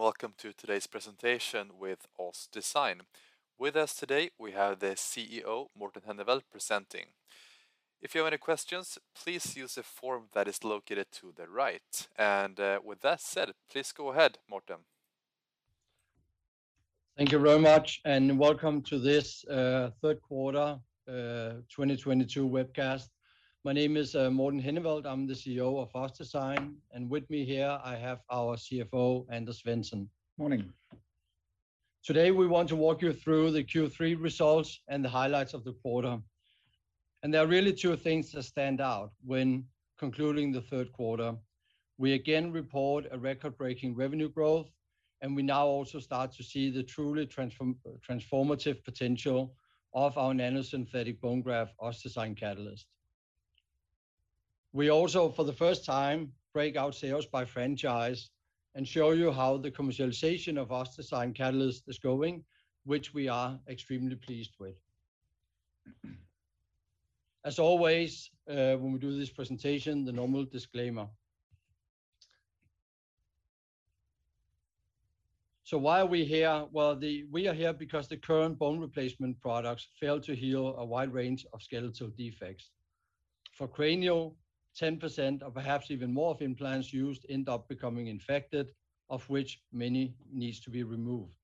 Welcome to today's presentation with OssDsign. With us today, we have the CEO, Morten Henneveld, presenting. If you have any questions, please use the form that is located to the right. And uh, with that said, please go ahead, Morten. Thank you very much, and welcome to this uh, third quarter uh, 2022 webcast. My name is uh, Morten Henneveld. I'm the CEO of OssDsign, and with me here I have our CFO, Anders Svensson. Morning. Today, we want to walk you through the Q3 results and the highlights of the quarter. And there are really two things that stand out when concluding the third quarter. We again report a record-breaking revenue growth, and we now also start to see the truly transformative potential of our nanosynthetic bone graft, OssDsign Catalyst. We also, for the first time, break out sales by franchise and show you how the commercialization of OssDsign Catalyst is going, which we are extremely pleased with. As always, uh, when we do this presentation, the normal disclaimer. So why are we here? Well, the we are here because the current bone replacement products fail to heal a wide range of skeletal defects. For cranial, 10% or perhaps even more of implants used end up becoming infected, of which many needs to be removed.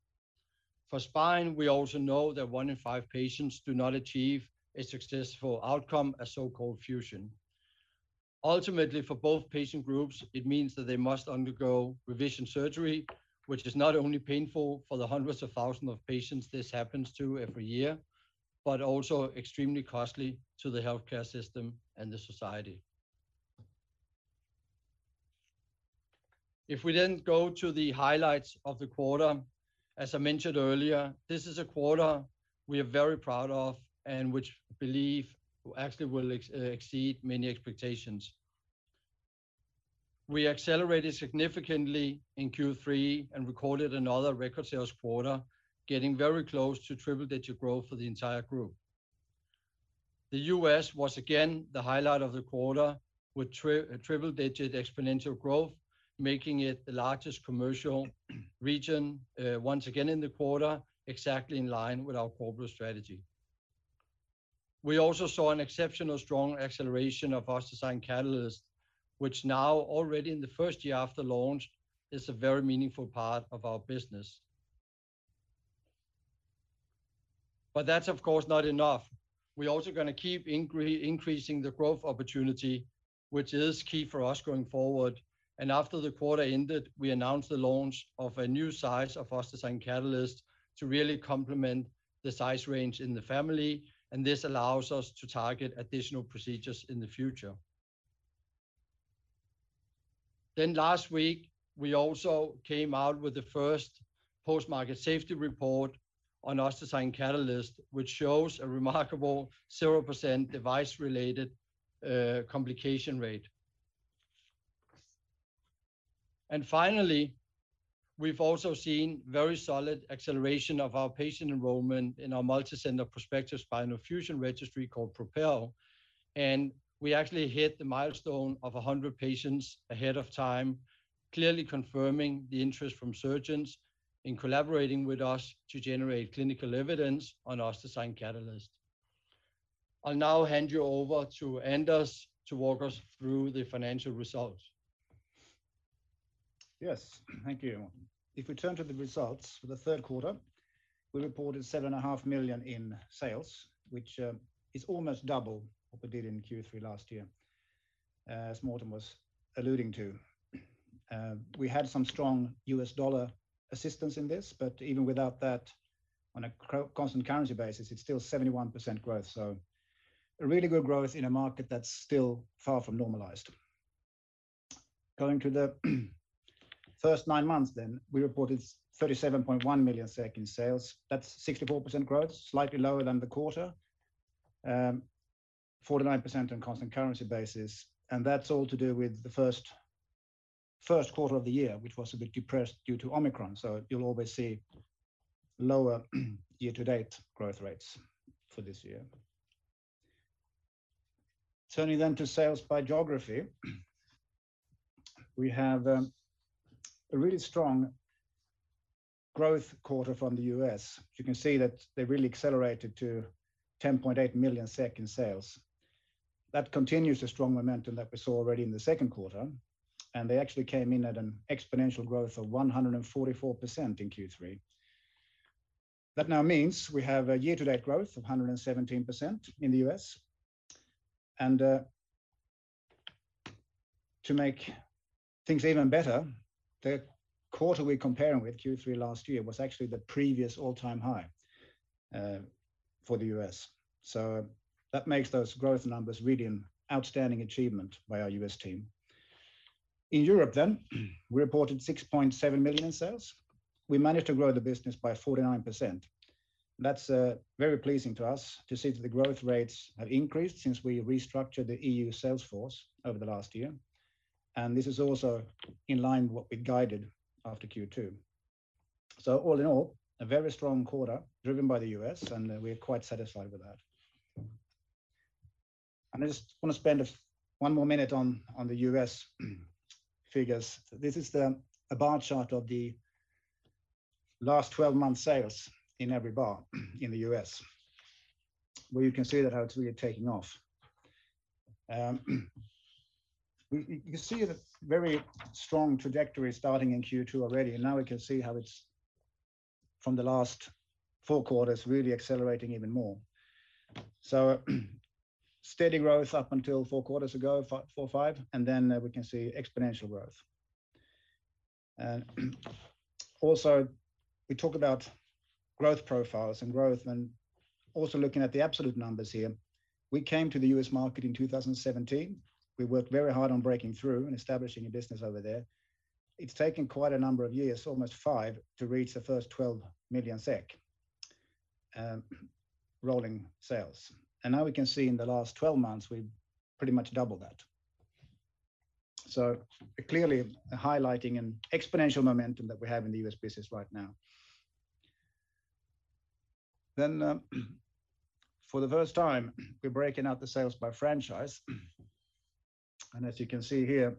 For spine, we also know that one in five patients do not achieve a successful outcome, a so-called fusion. Ultimately, for both patient groups, it means that they must undergo revision surgery, which is not only painful for the hundreds of thousands of patients this happens to every year, but also extremely costly to the healthcare system and the society. If we then go to the highlights of the quarter, as I mentioned earlier, this is a quarter we are very proud of and which we believe actually will uh, exceed many expectations. We accelerated significantly in Q3 and recorded another record sales quarter, getting very close to triple-digit growth for the entire group. The U.S. was again the highlight of the quarter with triple-digit exponential growth, making it the largest commercial region uh, once again in the quarter, exactly in line with our corporate strategy. We also saw an exceptional strong acceleration of OssDsign Catalyst, which now already in the first year after launch is a very meaningful part of our business. But that's of course not enough. We're also gonna keep increasing the growth opportunity, which is key for us going forward. And after the quarter ended, we announced the launch of a new size of OssDsign Catalyst to really complement the size range in the family, and this allows us to target additional procedures in the future. Then last week, we also came out with the first post-market safety report on OssDsign Catalyst, which shows a remarkable 0% device-related uh, complication rate. And finally, we've also seen very solid acceleration of our patient enrollment in our multi-center prospective spinal fusion registry called PROPEL, and we actually hit the milestone of 100 patients ahead of time, clearly confirming the interest from surgeons in collaborating with us to generate clinical evidence on OssDsign Catalyst. I'll now hand you over to Anders to walk us through the financial results. Yes. Thank you. If we turn to the results for the third quarter, we reported 7.5 million in sales, which uh, is almost double what we did in Q3 last year, uh, as Morten was alluding to. Uh, we had some strong U.S. dollar assistance in this, but even without that, on a constant currency basis, it's still 71% growth. So a really good growth in a market that's still far from normalized. Going to the first nine months then, we reported 37.1 million SEK in sales. That's 64% growth, slightly lower than the quarter. Um, 49% on constant currency basis, and that's all to do with the first quarter of the year, which was a bit depressed due to Omicron. So you'll always see lower year-to-date growth rates for this year. Turning then to sales by geography. We have um, a really strong growth quarter from the U.S. You can see that they really accelerated to 10.8 million SEK in sales. That continues the strong momentum that we saw already in the second quarter, and they actually came in at an exponential growth of 144% in Q3. That now means we have a year-to-date growth of 117% in the U.S. And uh, to make things even better, the quarter we're comparing with, Q3 last year, was actually the previous all-time high uh, for the U.S. So that makes those growth numbers really an outstanding achievement by our U.S. team. In Europe, then, we reported 6.7 million in sales. We managed to grow the business by 49%. That's uh, very pleasing to us to see that the growth rates have increased since we restructured the EU sales force over the last year. And this is also in line with what we guided after Q2. So All in all, a very strong quarter driven by the U.S., and uh, we're quite satisfied with that. And I just want to spend one more minute on the U.S. figures. This is the a bar chart of the last 12 months sales in every bar in the U.S., where you can see that how it's really taking off. Um, You can see the very strong trajectory starting in Q2 already, and now we can see how it's from the last four quarters really accelerating even more. So steady growth up until four quarters ago, four, or five, and then uh, we can see exponential growth. And also, we talk about growth profiles and growth and also looking at the absolute numbers here. We came to the U.S. market in 2017. We worked very hard on breaking through and establishing a business over there. It's taken quite a number of years, almost five, to reach the first 12 million SEK um, rolling sales. And now we can see in the last 12 months, we've pretty much doubled that. So clearly highlighting an exponential momentum that we have in the U.S. business right now. Then um, for the first time, we're breaking out the sales by franchise. As you can see here,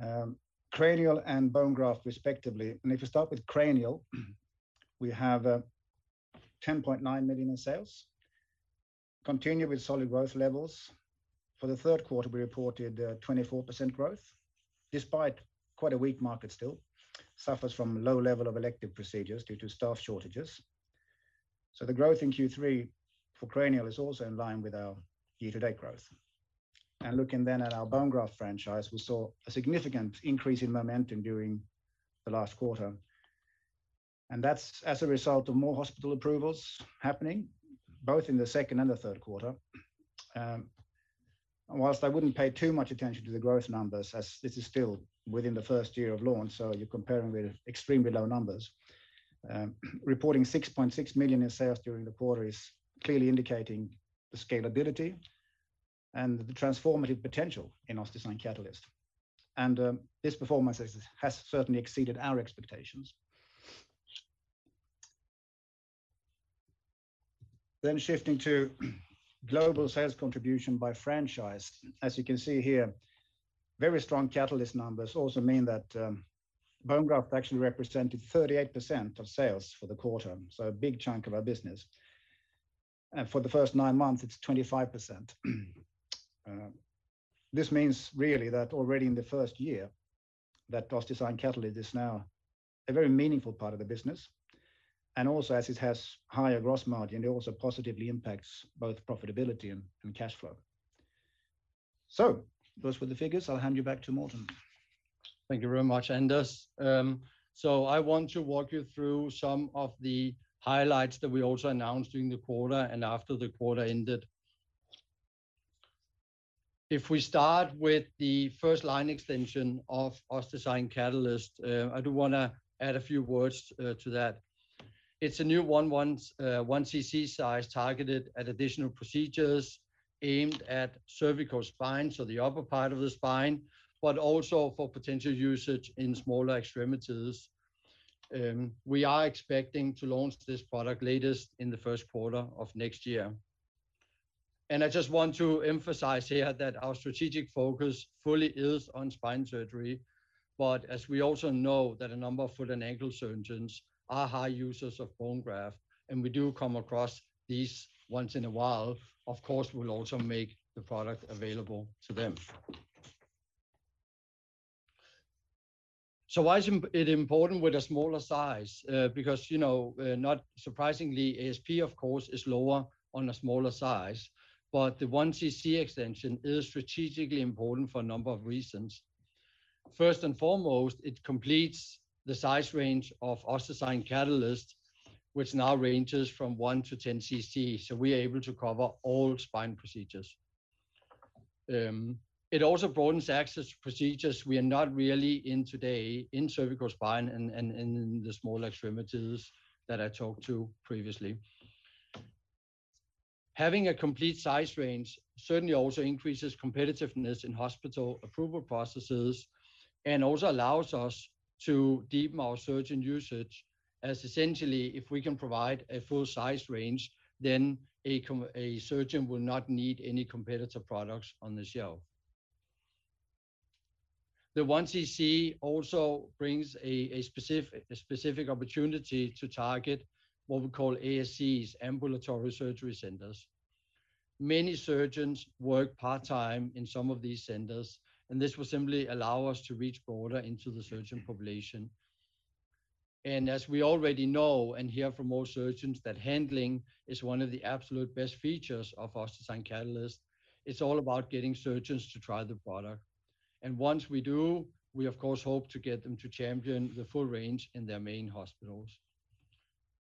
um, cranial and bone graft respectively. And if you start with cranial, we have uh, 10.9 million in sales. Continue with solid growth levels. For the third quarter, we reported uh, 24% growth, despite quite a weak market still. Suffers from low level of elective procedures due to staff shortages. So the growth in Q3 for cranial is also in line with our year-to-date growth. And looking then at our bone graft franchise, we saw a significant increase in momentum during the last quarter. And that's as a result of more hospital approvals happening, both in the second and the third quarter. Um, whilst I wouldn't pay too much attention to the growth numbers, as this is still within the first year of launch, so you're comparing with extremely low numbers. Um, reporting 6.6 million in sales during the quarter is clearly indicating the scalability and the transformative potential in OssDsign Catalyst. And um, this performance has certainly exceeded our expectations. Then shifting to global sales contribution by franchise. As you can see here, very strong Catalyst numbers also mean that um, bone graft actually represented 38% of sales for the quarter, so a big chunk of our business. And for the first nine months, it's 25%. This means really that already in the first year, that OssDsign Catalyst is now a very meaningful part of the business. And also as it has higher gross margin, it also positively impacts both profitability and cash flow. So those were the figures. I'll hand you back to Morten. Thank you very much, Anders. Um so I want to walk you through some of the highlights that we also announced during the quarter and after the quarter ended. If we start with the first line extension of OssDsign Catalyst, uh, I do want to add a few words uh, to that. It's a new 1 cc uh, size targeted at additional procedures aimed at cervical spine, so the upper part of the spine, but also for potential usage in smaller extremities. Um, we are expecting to launch this product latest in the first quarter of next year. I just want to emphasize here that our strategic focus fully is on spine surgery. but as we also know that a number of foot and ankle surgeons are high users of bone graft, and we do come across these once in a while, of course, we'll also make the product available to them. So why is it important with a smaller size? Uh, because, you know, uh, not surprisingly, ASP, of course, is lower on a smaller size, but the 1cc extension is strategically important for a number of reasons. First and foremost, it completes the size range of OssDsign Catalyst, which now ranges from 1 to 10 cc. So we are able to cover all spine procedures. Um, it also broadens access to procedures we are not really in today in cervical spine and, and, and in the small extremities that I talked to previously. Having a complete size range certainly also increases competitiveness in hospital approval processes and also allows us to deepen our surgeon usage as essentially if we can provide a full size range, then a, surgeon will not need any competitor products on the shelf. The 1cc also brings a, a, specific, a specific opportunity to target what we call ASCs, ambulatory surgery centers. Many surgeons work part-time in some of these centers, and this will simply allow us to reach broader into the surgeon population. And as we already know and hear from most surgeons that handling is one of the absolute best features of OssDsign Catalyst, it's all about getting surgeons to try the product. And once we do, we of course hope to get them to champion the full range in their main hospitals.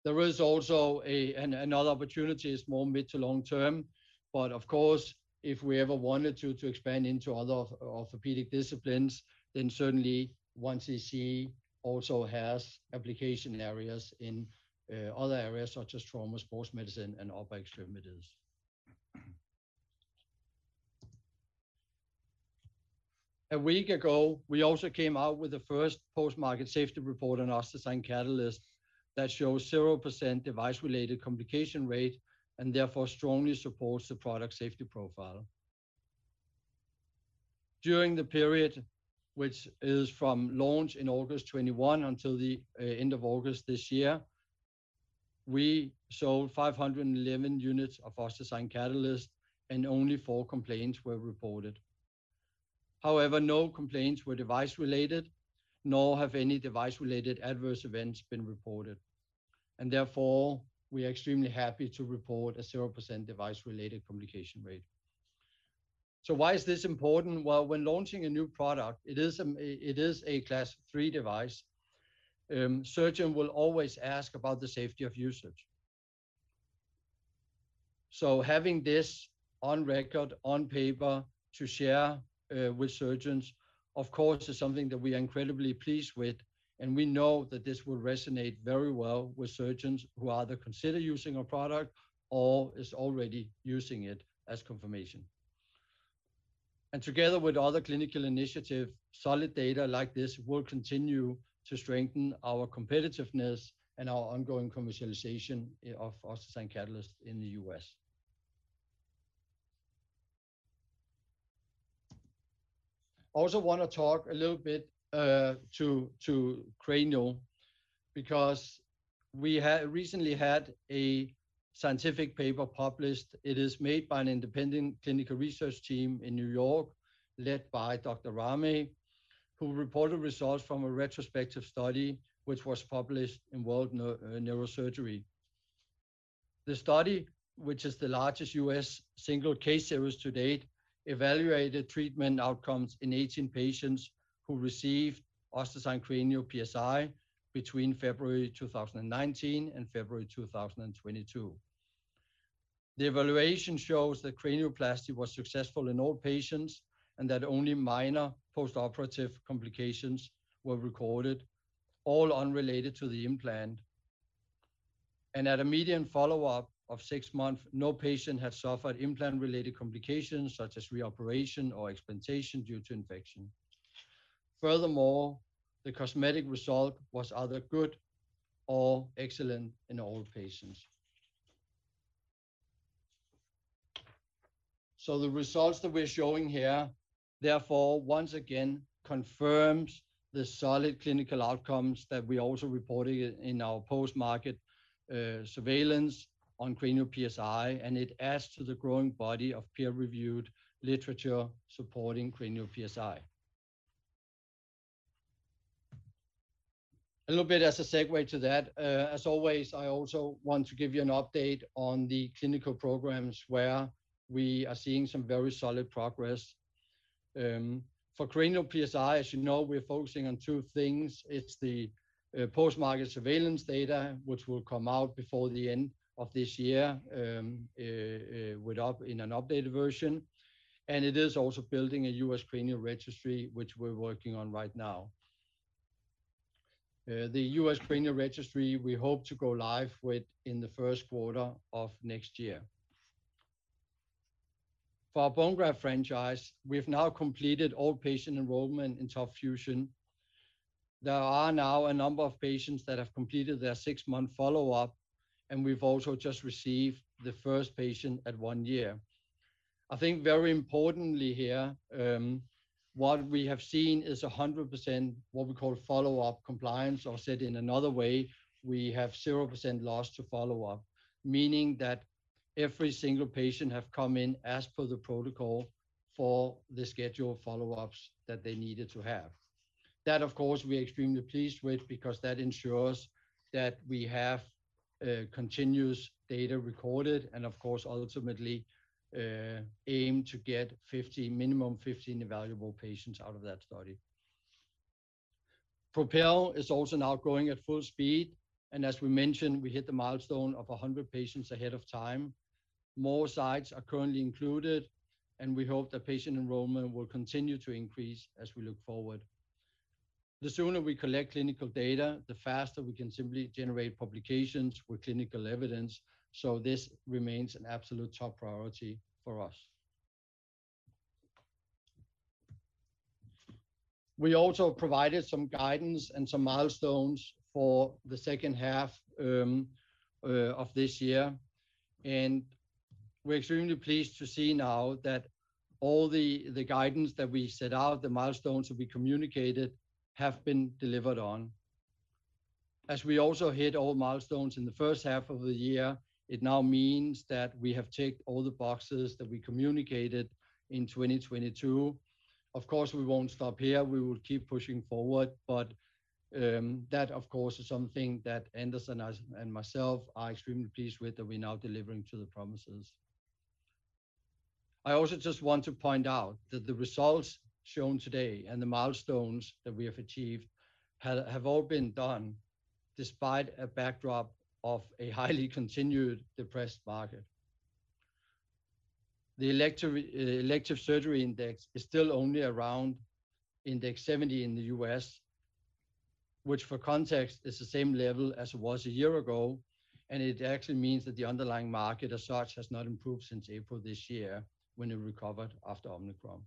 There is also another opportunity. Is more mid to long term, but of course, if we ever wanted to, to expand into other orthopedic disciplines, then certainly 1cc also has application areas in uh, other areas such as trauma, sports medicine, and upper extremities. a week ago, we also came out with the first post-market safety report on OssDsign Catalyst that shows 0% device-related complication rate and therefore strongly supports the product safety profile. During the period, which is from launch in August 21 until the uh, end of August this year, we sold 511 units of OssDsign Catalyst and only four complaints were reported. However, no complaints were device-related, nor have any device-related adverse events been reported. And therefore, we are extremely happy to report a 0% device-related complication rate. So why is this important? Well, when launching a new product, it is a, it is a class three device. Um, surgeon will always ask about the safety of usage. So having this on record, on paper, to share uh, with surgeons, of course, is something that we are incredibly pleased with. And we know that this will resonate very well with surgeons who either consider using our product or is already using it as confirmation. And together with other clinical initiatives, solid data like this will continue to strengthen our competitiveness and our ongoing commercialization of OssDsign Catalyst in the US. I also want to talk a little bit uh, to to cranial because we had recently had a scientific paper published. It is made by an independent clinical research team in New York, led by Dr. Rame, who reported results from a retrospective study which was published in World uh, Neurosurgery. The study, which is the largest US single case series to date, evaluated treatment outcomes in 18 patients who received OssDsign Cranial PSI between February 2019 and February 2022. The evaluation shows that cranioplasty was successful in all patients and that only minor postoperative complications were recorded, all unrelated to the implant. And at a median follow-up of six months, no patient had suffered implant-related complications such as reoperation or explantation due to infection. Furthermore, the cosmetic result was either good or excellent in all patients. So the results that we're showing here, therefore, once again confirms the solid clinical outcomes that we also reported in our post-market uh, surveillance on Cranial PSI, and it adds to the growing body of peer-reviewed literature supporting Cranial PSI. A little bit as a segue to that, uh, as always, I also want to give you an update on the clinical programs where we are seeing some very solid progress. Um, for Cranial PSI, as you know, we're focusing on two things. It's the uh, post-market surveillance data, which will come out before the end of this year um, uh, in an updated version. And it is also building a U.S. cranial registry, which we're working on right now. Uh, the U.S. cranial registry, we hope to go live with in the first quarter of next year. For our bone graft franchise, we've now completed all patient enrollment in TOP FUSION. There are now a number of patients that have completed their six-month follow-up, and we've also just received the first patient at one year. I think very importantly here, um, what we have seen is 100% what we call follow-up compliance, or said in another way, we have 0% loss to follow-up, meaning that every single patient have come in as per the protocol for the scheduled follow-ups that they needed to have. That, of course, we're extremely pleased with because that ensures that we have uh, continuous data recorded and of course, ultimately, Uh, aim to get 50, minimum 15 evaluable patients out of that study. PROPEL is also now growing at full speed, and as we mentioned, we hit the milestone of 100 patients ahead of time. More sites are currently included, and we hope that patient enrollment will continue to increase as we look forward. The sooner we collect clinical data, the faster we can simply generate publications with clinical evidence, so this remains an absolute top priority for us. We also provided some guidance and some milestones for the second half um, uh, of this year, and we're extremely pleased to see now that all the guidance that we set out, the milestones that we communicated, have been delivered on. As we also hit all milestones in the first half of the year, it now means that we have ticked all the boxes that we communicated in 2022. Of course, we won't stop here. We will keep pushing forward, but um, that, of course, is something that Anders and myself are extremely pleased with, that we're now delivering to the promises. I also just want to point out that the results shown today and the milestones that we have achieved have all been done despite a backdrop of a highly continued depressed market. The uh, elective surgery index is still only around index 70 in the U.S., which for context, is the same level as it was a year ago, and it actually means that the underlying market as such has not improved since April this year when it recovered after Omicron.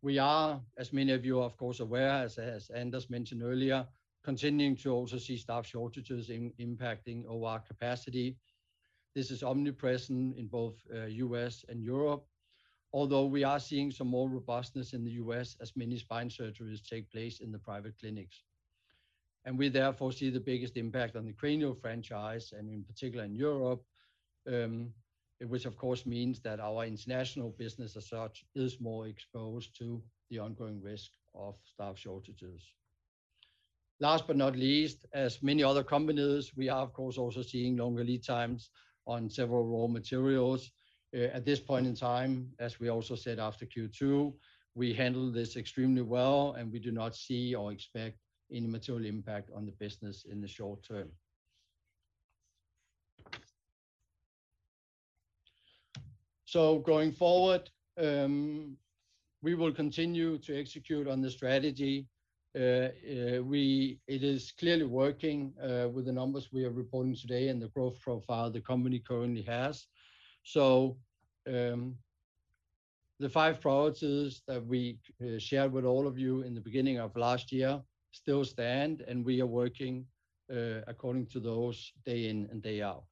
We are, as many of you are of course aware, as Anders mentioned earlier, continuing to also see staff shortages impacting OR capacity. This is omnipresent in both uh, U.S. and Europe, although we are seeing some more robustness in the U.S. as many spine surgeries take place in the private clinics. And we therefore see the biggest impact on the cranial franchise, and in particular in Europe, um, which of course means that our international business as such is more exposed to the ongoing risk of staff shortages. Last but not least, as many other companies, we are of course also seeing longer lead times on several raw materials. Uh, at this point in time, as we also said after Q2, we handle this extremely well, and we do not see or expect any material impact on the business in the short term. So going forward, um, we will continue to execute on the strategy. It is clearly working uh, with the numbers we are reporting today and the growth profile the company currently has. So um the five priorities that we uh, shared with all of you in the beginning of last year still stand, and we are working uh, according to those day in and day out.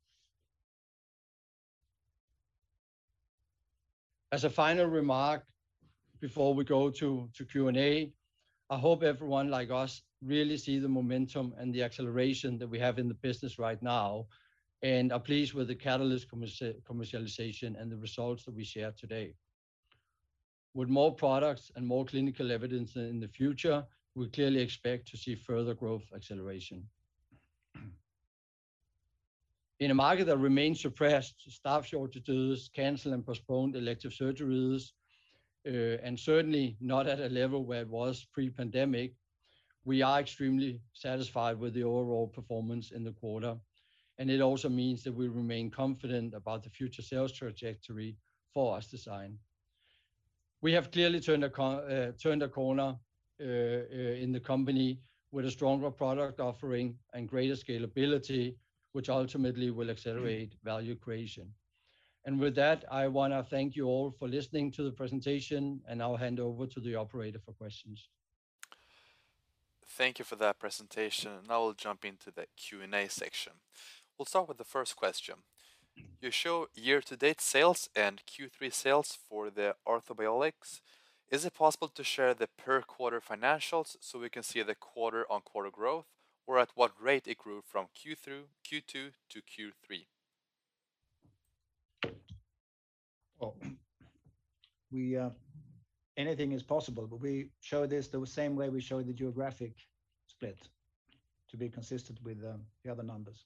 As a final remark before we go to to Q&A, I hope everyone like us really see the momentum and the acceleration that we have in the business right now and are pleased with the Catalyst commercialization and the results that we share today. With more products and more clinical evidence in the future, we clearly expect to see further growth acceleration. In a market that remains suppressed, staff shortages, canceled and postponed elective surgeries, Uh, and certainly not at a level where it was pre-pandemic, we are extremely satisfied with the overall performance in the quarter, and it also means that we remain confident about the future sales trajectory for OssDsign. We have clearly turned a uh, corner uh, in the company with a stronger product offering and greater scalability, which ultimately will accelerate value creation. And with that, I wanna thank you all for listening to the presentation, and I'll hand over to the operator for questions. Thank you for that presentation. Now we'll jump into the Q&A section. We'll start with the first question. You show year-to-date sales and Q3 sales for the Orthobiologics. Is it possible to share the per quarter financials so we can see the quarter-on-quarter growth, or at what rate it grew from Q through, Q2 to Q3? Well, we uh, anything is possible, but we show this the same way we show the geographic split to be consistent with um, the other numbers.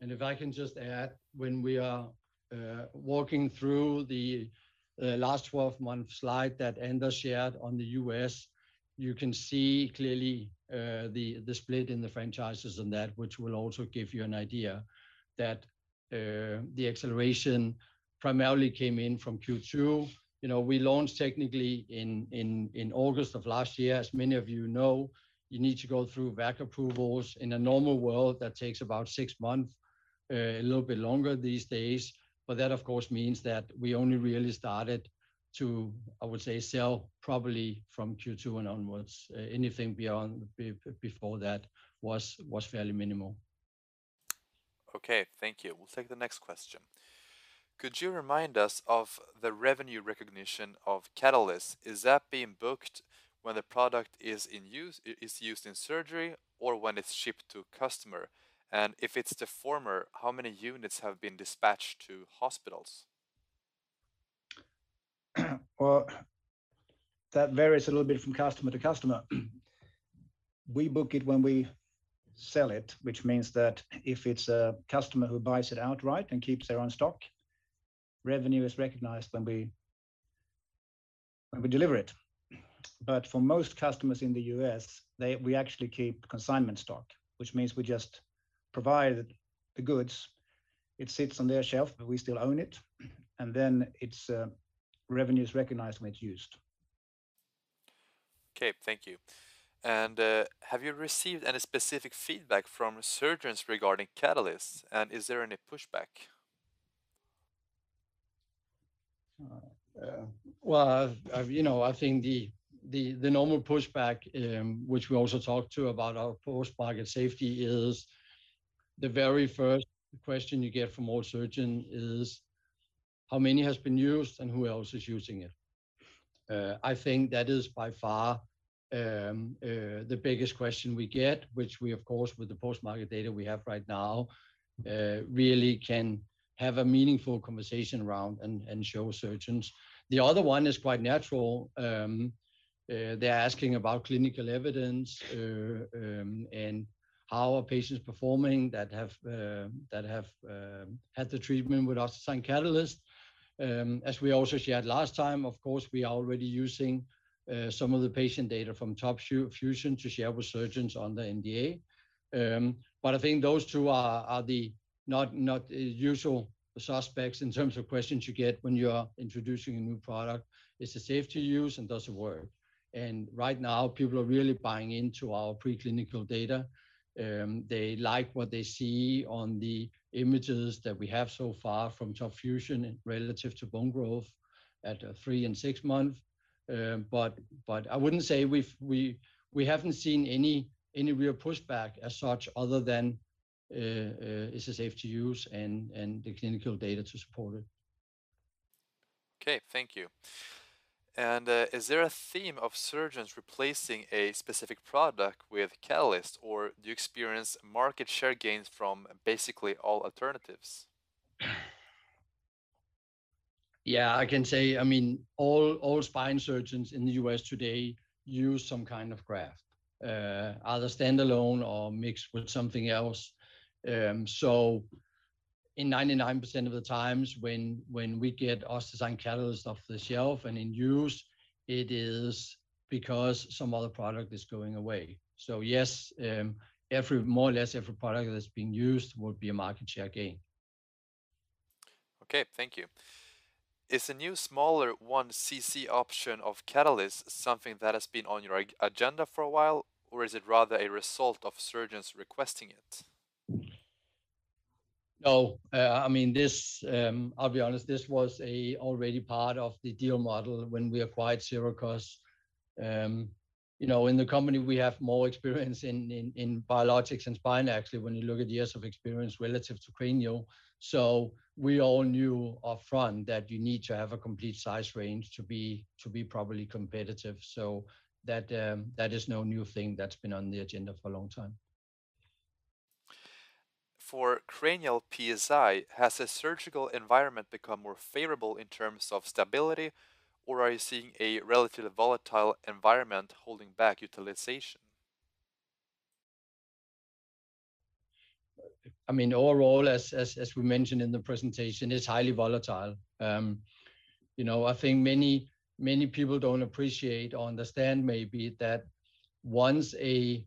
And if I can just add, when we are uh, walking through the uh, last 12-month slide that Anders shared on the U.S., you can see clearly the the split in the franchises and that, which will also give you an idea that the acceleration primarily came in from Q2. You know, we launched technically in August of last year. As many of you know, you need to go through VAC approvals. In a normal world, that takes about six months, uh, a little bit longer these days. But that, of course, means that we only really started to, I would say, sell probably from Q2 and onwards. Uh, anything beyond before that was was fairly minimal. Okay. Thank you. We'll take the next question. Could you remind us of the revenue recognition of Catalyst? Is that being booked when the product is in use is used in surgery or when it's shipped to customer? And if it's the former, how many units have been dispatched to hospitals? Well, that varies a little bit from customer to customer. We book it when we sell it, which means that if it's a customer who buys it outright and keeps their own stock, revenue is recognized when we deliver it. But for most customers in the U.S., they we actually keep consignment stock, which means we just provide the goods. It sits on their shelf, but we still own it, and then its uh, revenue is recognized when it's used. Okay. Thank you. And uh, have you received any specific feedback from surgeons regarding Catalyst, and is there any pushback? Uh, well, you know, I think the the the normal pushback, um, which we also talked to about our post-market safety, is the very first question you get from all surgeons is how many has been used and who else is using it. Uh, I think that is by far um, uh, the biggest question we get, which we of course, with the post-market data we have right now, really can have a meaningful conversation around and and show surgeons. The other one is quite natural. Um, uh, they're asking about clinical evidence uh, um, and how are patients performing that have uh, that have um, had the treatment with OssDsign Catalyst. As we also shared last time, of course, we are already using uh, some of the patient data from TOP FUSION to share with surgeons on the NDA. But I think those two are, are the not not usual suspects in terms of questions you get when you are introducing a new product. Is it safe to use, and does it work? And right now, people are really buying into our preclinical data. They like what they see on the images that we have so far from TOP FUSION relative to bone growth at three and six months. Um, but but I wouldn't say we've we we haven't seen any any real pushback as such other than is it safe to use and the clinical data to support it. Okay. Thank you. And uh, is there a theme of surgeons replacing a specific product with Catalyst, or do you experience market share gains from basically all alternatives? Yeah, I can say, I mean, all all spine surgeons in the US today use some kind of graft, uh, either standalone or mixed with something else. Um, so in 99% of the times when when we get OssDsign Catalyst off the shelf and in use, it is because some other product is going away. So yes, um, every more or less every product that's being used will be a market share gain. Okay, thank you. Is the new smaller 1cc option of Catalyst something that has been on your agenda for a while, or is it rather a result of surgeons requesting it? No, uh, I mean, this, um, I'll be honest, this was a already part of the deal model when we acquired Sirakoss. Um, you know, in the company, we have more experience in, in, in biologics and spine, actually, when you look at years of experience relative to cranial. So we all knew upfront that you need to have a complete size range to be to be properly competitive. So that um, that is no new thing that's been on the agenda for a long time for cranial PSI, has the surgical environment become more favorable in terms of stability, or are you seeing a relatively volatile environment holding back utilization? I mean, overall, as as as we mentioned in the presentation, it's highly volatile. Um, you know, I think many many people don't appreciate or understand maybe that once a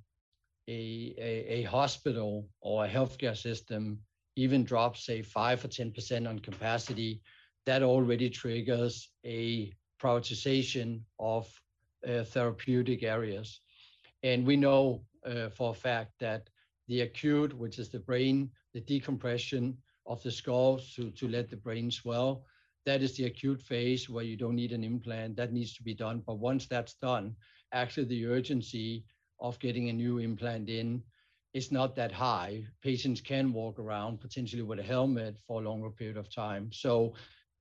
a, a, a hospital or a healthcare system even drops, say, 5 or 10% on capacity, that already triggers a prioritization of uh, therapeutic areas. And we know uh, for a fact that the acute, which is the brain, the decompression of the skull to, to let the brain swell, that is the acute phase where you don't need an implant. That needs to be done. But once that's done, actually the urgency of getting a new implant in is not that high. Patients can walk around potentially with a helmet for a longer period of time. So,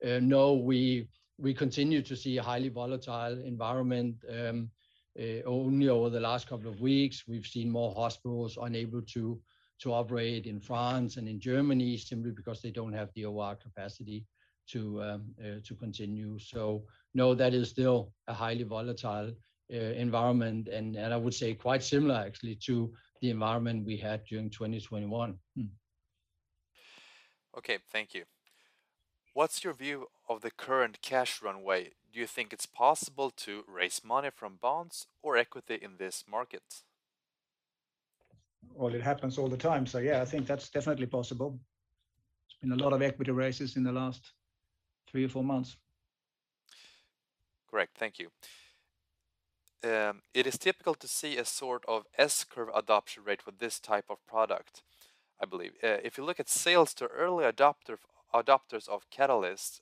uh, no, we we continue to see a highly volatile environment. Um, uh, only over the last couple of weeks, we've seen more hospitals unable to to operate in France and in Germany simply because they don't have the OR capacity to um, uh, to continue. So, no, that is still a highly volatile environment, and, and I would say quite similar actually to the environment we had during 2021. Hmm. Okay, thank you. What's your view of the current cash runway? Do you think it's possible to raise money from bonds or equity in this market? Well, it happens all the time. So yeah, I think that's definitely possible. There's been a lot of equity raises in the last three or four months. Correct. Thank you um, it is typical to see a sort of S-curve adoption rate for this type of product, I believe. Uh, if you look at sales to early adopter, adopters of catalysts,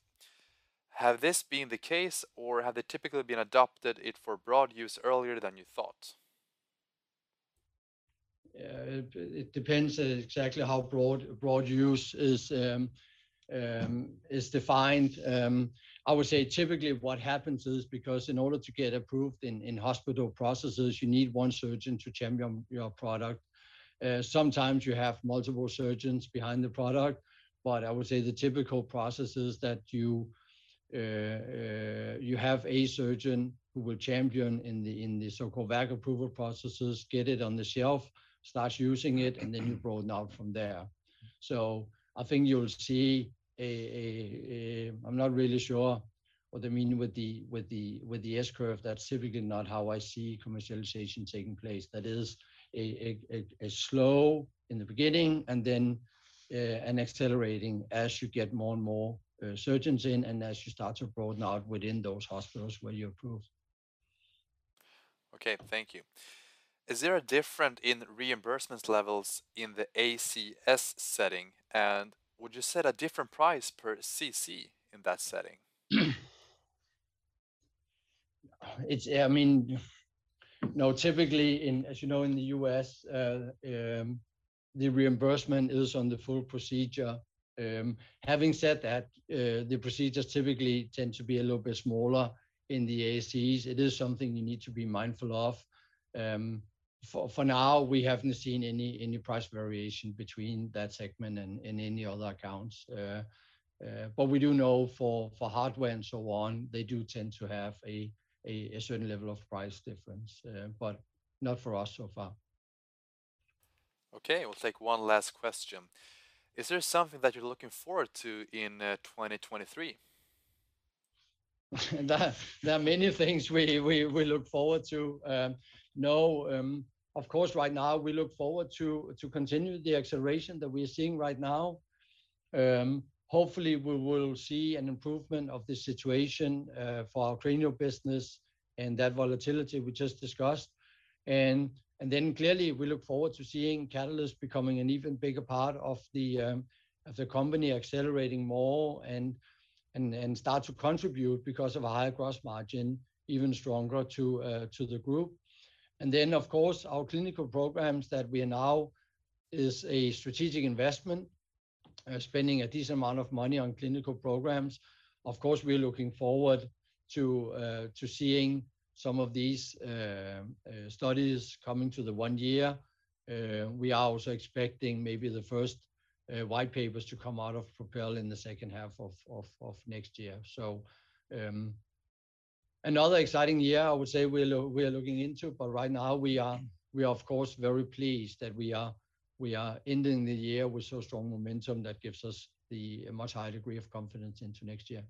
have this been the case or have they typically been adopted it for broad use earlier than you thought? Uh, it, it, depends exactly how broad broad use is um, um, is defined. Um, I would say typically what happens is because in order to get approved in, in hospital processes, you need one surgeon to champion your product. Uh, sometimes you have multiple surgeons behind the product, but I would say the typical process is that you uh, uh, you have a surgeon who will champion in the in the so-called VAC approval processes, get it on the shelf, starts using it, and then you broaden out from there. So I think you'll see I'm not really sure what they mean with the with the with the S curve. That's typically not how I see commercialization taking place. That is a, slow in the beginning and then uh, an accelerating as you get more and more uh, surgeons in and as you start to broaden out within those hospitals where you approve. Okay, thank you. Is there a difference in reimbursement levels in the ASC setting and would you set a different price per CC in that setting? it's, I mean, no, typically in, as you know, in the US, uh, um, the reimbursement is on the full procedure. Um, having said that, uh, the procedures typically tend to be a little bit smaller in the ASCs, it is something you need to be mindful of. For now, we haven't seen any any price variation between that segment and any other accounts. Uh, uh, but we do know for for hardware and so on, they do tend to have a certain level of price difference, uh, but not for us so far. Okay, we'll take one last question. Is there something that you're looking forward to in 2023? There are many things we look forward to. Um, um, Of course, right now we look forward to continue the acceleration that we're seeing right now. Um, hopefully we will see an improvement of the situation uh, for our cranial business and that volatility we just discussed. And then clearly we look forward to seeing Catalyst becoming an even bigger part of the um, the company accelerating more and start to contribute because of a higher gross margin even stronger to uh, to the group. Then, of course, our clinical programs that we are now is a strategic investment, uh, spending a decent amount of money on clinical programs. Of course, we're looking forward to uh, to seeing some of these uh, studies coming to the one year. We are also expecting maybe the first white papers to come out of PROPEL in the second half of next year. Um, Another exciting year I would say we are looking into, but right now we are we are of course very pleased that we are we are ending the year with so strong momentum that gives us a much higher degree of confidence into next year.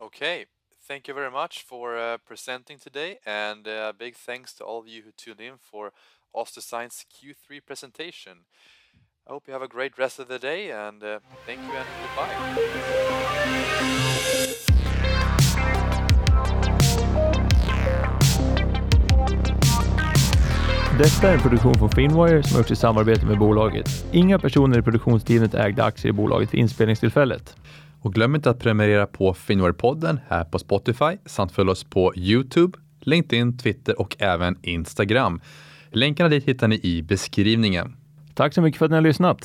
Okay. Thank you very much for uh, presenting today, and uh, big thanks to all of you who tuned in for OssDsign's Q3 presentation. I hope you have a great rest of the day, and uh, thank you and goodbye. Detta är en produktion från Finwire som gjorts i samarbete med bolaget. Inga personer i produktionsteamet ägde aktier i bolaget vid inspelningstillfället. Glöm inte att prenumerera på Finwire-podden här på Spotify samt följ oss på YouTube, LinkedIn, Twitter och även Instagram. Länkarna dit hittar ni i beskrivningen. Tack så mycket för att ni har lyssnat.